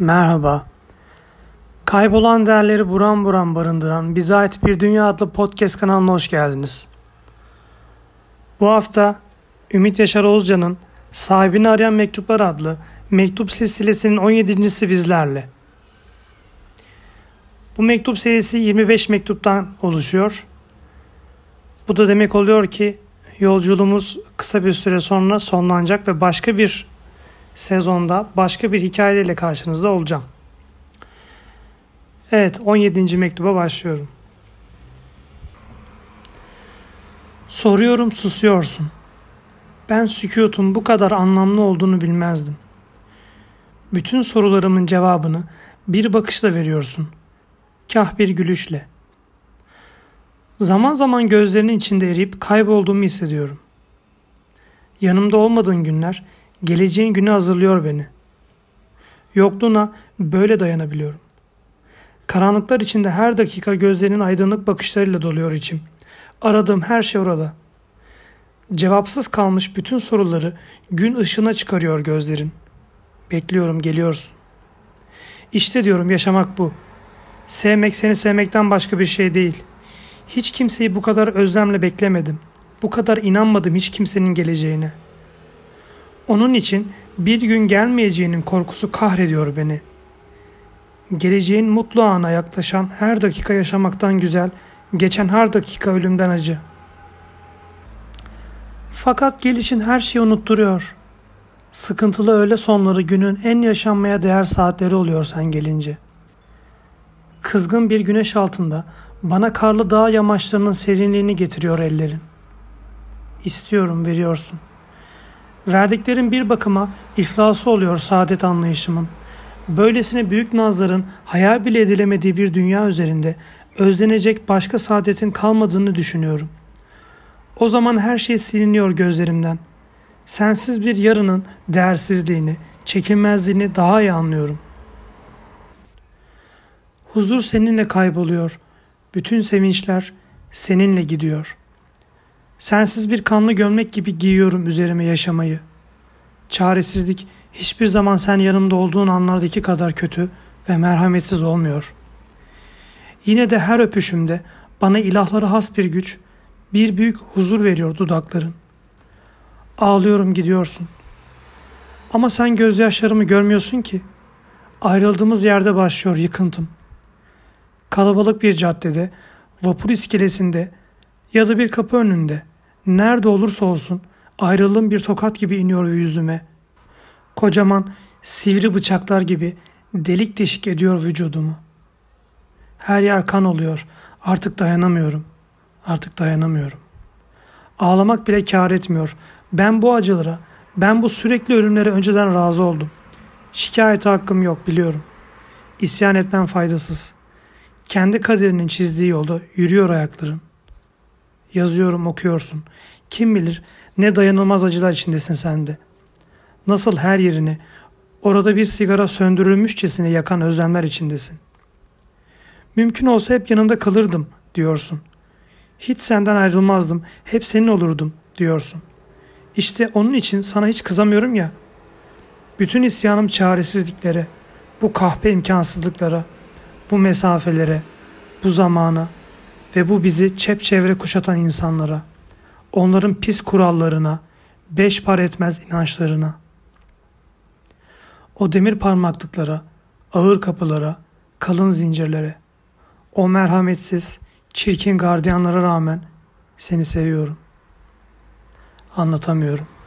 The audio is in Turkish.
Merhaba. Kaybolan değerleri buram buram barındıran Bize Ait Bir Dünya adlı podcast kanalına hoş geldiniz. Bu hafta Ümit Yaşar Oğuzcan'ın Sahibini Arayan Mektuplar adlı mektup silsilesinin 17.si bizlerle. Bu mektup serisi 25 mektuptan oluşuyor. Bu da demek oluyor ki yolculuğumuz kısa bir süre sonra sonlanacak ve başka bir sezonda başka bir hikayeyle karşınızda olacağım. Evet 17. mektuba başlıyorum. Soruyorum susuyorsun. Ben sükutun bu kadar anlamlı olduğunu bilmezdim. Bütün sorularımın cevabını bir bakışla veriyorsun. Kah bir gülüşle. Zaman zaman gözlerinin içinde eriyip kaybolduğumu hissediyorum. Yanımda olmadığın günler geleceğin günü hazırlıyor beni. Yokluğuna böyle dayanabiliyorum. Karanlıklar içinde her dakika gözlerinin aydınlık bakışlarıyla doluyor içim. Aradığım her şey orada. Cevapsız kalmış bütün soruları gün ışığına çıkarıyor gözlerin. Bekliyorum geliyorsun. İşte diyorum yaşamak bu. Sevmek seni sevmekten başka bir şey değil. Hiç kimseyi bu kadar özlemle beklemedim. Bu kadar inanmadım hiç kimsenin geleceğine. Onun için bir gün gelmeyeceğinin korkusu kahrediyor beni. Geleceğin mutlu ana yaklaşan her dakika yaşamaktan güzel, geçen her dakika ölümden acı. Fakat gelişin her şeyi unutturuyor. Sıkıntılı öğle sonları günün en yaşanmaya değer saatleri oluyor sen gelince. Kızgın bir güneş altında bana karlı dağ yamaçlarının serinliğini getiriyor ellerin. İstiyorum veriyorsun. Verdiklerin bir bakıma iflası oluyor saadet anlayışımın. Böylesine büyük nazların hayal bile edilemediği bir dünya üzerinde özlenecek başka saadetin kalmadığını düşünüyorum. O zaman her şey siliniyor gözlerimden. Sensiz bir yarının değersizliğini, çekilmezliğini daha iyi anlıyorum. Huzur seninle kayboluyor. Bütün sevinçler seninle gidiyor. Sensiz bir kanlı gömlek gibi giyiyorum üzerime yaşamayı. Çaresizlik hiçbir zaman sen yanımda olduğun anlardaki kadar kötü ve merhametsiz olmuyor. Yine de her öpüşümde bana ilahları has bir güç, bir büyük huzur veriyor dudakların. Ağlıyorum gidiyorsun. Ama sen gözyaşlarımı görmüyorsun ki. Ayrıldığımız yerde başlıyor yıkıntım. Kalabalık bir caddede, vapur iskelesinde ya da bir kapı önünde nerede olursa olsun ayrılığım bir tokat gibi iniyor yüzüme. Kocaman sivri bıçaklar gibi delik deşik ediyor vücudumu. Her yer kan oluyor. Artık dayanamıyorum. Artık dayanamıyorum. Ağlamak bile kar etmiyor. Ben bu acılara, ben bu sürekli ölümlere önceden razı oldum. Şikayete hakkım yok biliyorum. İsyan etmem faydasız. Kendi kaderinin çizdiği yolda yürüyor ayaklarım. Yazıyorum okuyorsun. Kim bilir ne dayanılmaz acılar içindesin sen de. Nasıl her yerini orada bir sigara söndürülmüşçesine yakan özlemler içindesin. Mümkün olsa hep yanında kalırdım diyorsun. Hiç senden ayrılmazdım, hep senin olurdum diyorsun. İşte onun için sana hiç kızamıyorum ya. Bütün isyanım çaresizliklere, bu kahpe imkansızlıklara, bu mesafelere, bu zamana ve bu bizi çepçevre kuşatan insanlara, onların pis kurallarına, beş par etmez inançlarına, o demir parmaklıklara, ağır kapılara, kalın zincirlere, o merhametsiz, çirkin gardiyanlara rağmen seni seviyorum. Anlatamıyorum.''